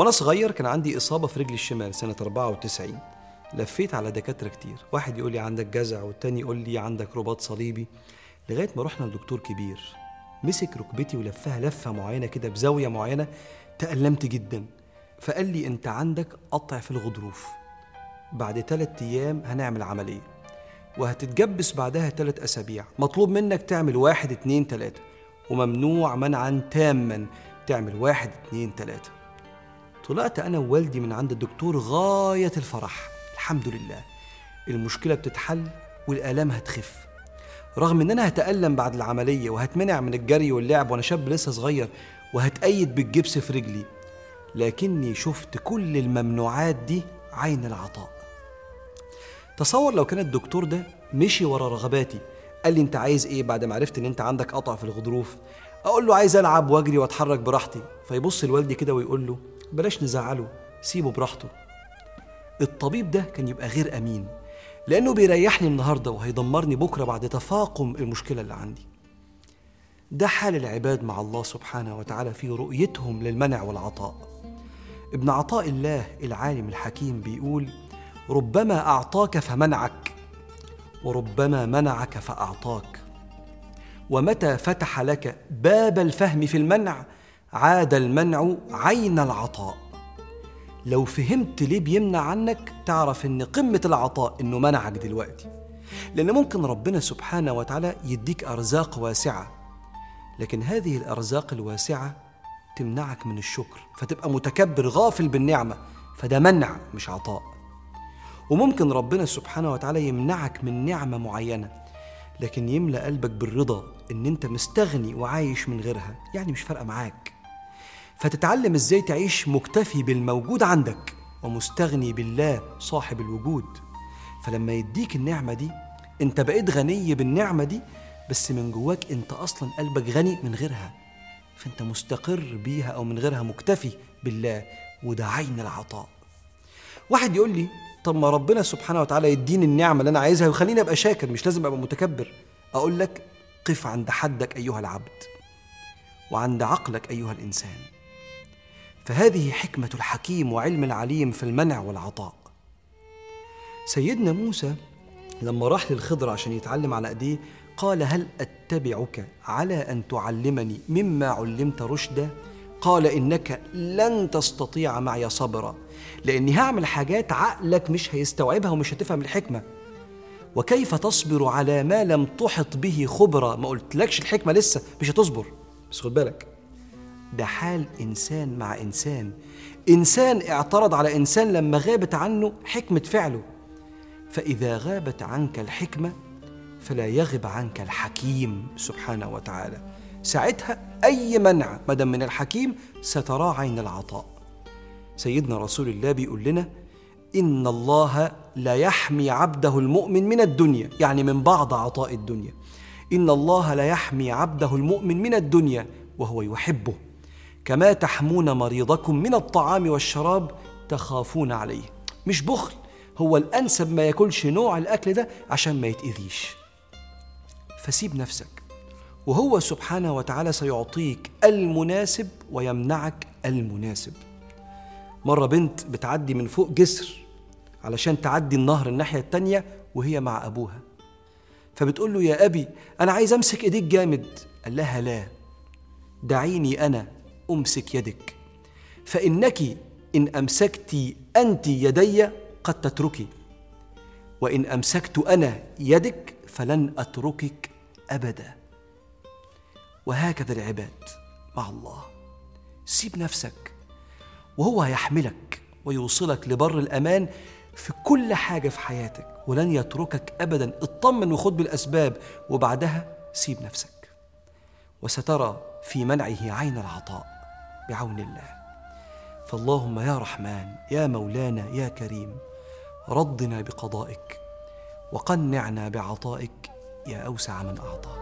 وأنا صغير كان عندي إصابة في رجلي الشمال سنة 94 لفيت على دكاترة كتير. واحد يقول لي عندك جزع والتاني يقول لي عندك رباط صليبي. لغاية ما رحنا لدكتور كبير. مسك ركبتي ولفها لفة معينة كده بزاوية معينة تألمت جدا. فقال لي أنت عندك قطع في الغضروف. بعد ثلاثة أيام هنعمل عملية. وهتتجبس بعدها ثلاث أسابيع. مطلوب منك تعمل واحد اتنين تلاتة. وممنوع منعا تاما تعمل واحد اتنين تلاتة. طلعت أنا ووالدي من عند الدكتور غاية الفرح. الحمد لله. المشكلة بتتحل والآلام هتخف. رغم إن أنا هتألم بعد العملية وهتمنع من الجري واللعب وأنا شاب لسه صغير وهتأيد بالجبس في رجلي لكني شفت كل الممنوعات دي عين العطاء. تصور لو كان الدكتور ده مشي ورا رغباتي قال لي أنت عايز إيه بعد ما عرفت إن أنت عندك قطع في الغضروف؟ أقول له عايز ألعب وأجري وأتحرك براحتي. فيبص لوالدي كده ويقول له بلاش نزعله سيبه براحته. الطبيب ده كان يبقى غير أمين لأنه بيريحني النهارده وهيدمرني بكرة بعد تفاقم المشكلة اللي عندي. ده حال العباد مع الله سبحانه وتعالى في رؤيتهم للمنع والعطاء. ابن عطاء الله العالم الحكيم بيقول ربما أعطاك فمنعك وربما منعك فأعطاك. ومتى فتح لك باب الفهم في المنع عاد المنع عين العطاء. لو فهمت ليه بيمنع عنك تعرف إن قمة العطاء إنه منعك دلوقتي. لأن ممكن ربنا سبحانه وتعالى يديك أرزاق واسعة لكن هذه الأرزاق الواسعة تمنعك من الشكر فتبقى متكبر غافل بالنعمة فده منع مش عطاء. وممكن ربنا سبحانه وتعالى يمنعك من نعمة معينة لكن يملأ قلبك بالرضا إن أنت مستغني وعايش من غيرها يعني مش فارقة معاك. فتتعلم إزاي تعيش مكتفي بالموجود عندك ومستغني بالله صاحب الوجود. فلما يديك النعمة دي انت بقيت غني بالنعمة دي بس من جواك انت أصلا قلبك غني من غيرها. فانت مستقر بيها أو من غيرها مكتفي بالله وده عين العطاء. واحد يقول لي طب ما ربنا سبحانه وتعالى يديني النعمة اللي أنا عايزها ويخليني أبقى شاكر مش لازم أبقى متكبر. أقول لك قف عند حدك أيها العبد وعند عقلك أيها الإنسان. فهذه حكمة الحكيم وعلم العليم في المنع والعطاء. سيدنا موسى لما راح للخضر عشان يتعلم على أيديه قال هل أتبعك على أن تعلمني مما علمت رشدا؟ قال إنك لن تستطيع معي صبرا لأني هعمل حاجات عقلك مش هيستوعبها ومش هتفهم الحكمة. وكيف تصبر على ما لم تحط به خبرا؟ ما قلتلكش الحكمة لسه مش هتصبر. بس خد بالك ده حال إنسان مع إنسان. إنسان اعترض على إنسان لما غابت عنه حكمة فعله. فإذا غابت عنك الحكمة فلا يغب عنك الحكيم سبحانه وتعالى. ساعتها أي منع مدام من الحكيم ستراه عين العطاء. سيدنا رسول الله بيقول لنا إن الله لا يحمي عبده المؤمن من الدنيا يعني من بعض عطاء الدنيا. إن الله لا يحمي عبده المؤمن من الدنيا وهو يحبه. كما تحمون مريضكم من الطعام والشراب تخافون عليه. مش بخل هو الأنسب ما ياكلش نوع الأكل ده عشان ما يتأذيش. فسيب نفسك وهو سبحانه وتعالى سيعطيك المناسب ويمنعك المناسب. مرة بنت بتعدي من فوق جسر علشان تعدي النهر الناحية التانية وهي مع أبوها. فبتقول له يا أبي أنا عايز أمسك إيديك جامد. قال لها لا دعيني أنا أمسك يدك. فإنك إن أمسكت أنت يدي قد تتركي. وإن أمسكت أنا يدك فلن أتركك أبدا. وهكذا العباد مع الله. سيب نفسك. وهو هيحملك ويوصلك لبر الأمان في كل حاجة في حياتك ولن يتركك أبدا. اطمن وخد بالأسباب وبعدها سيب نفسك. وسترى في منعه عين العطاء. بعون الله. فاللهم يا رحمن يا مولانا يا كريم رضنا بقضائك وقنعنا بعطائك يا أوسع من أعطى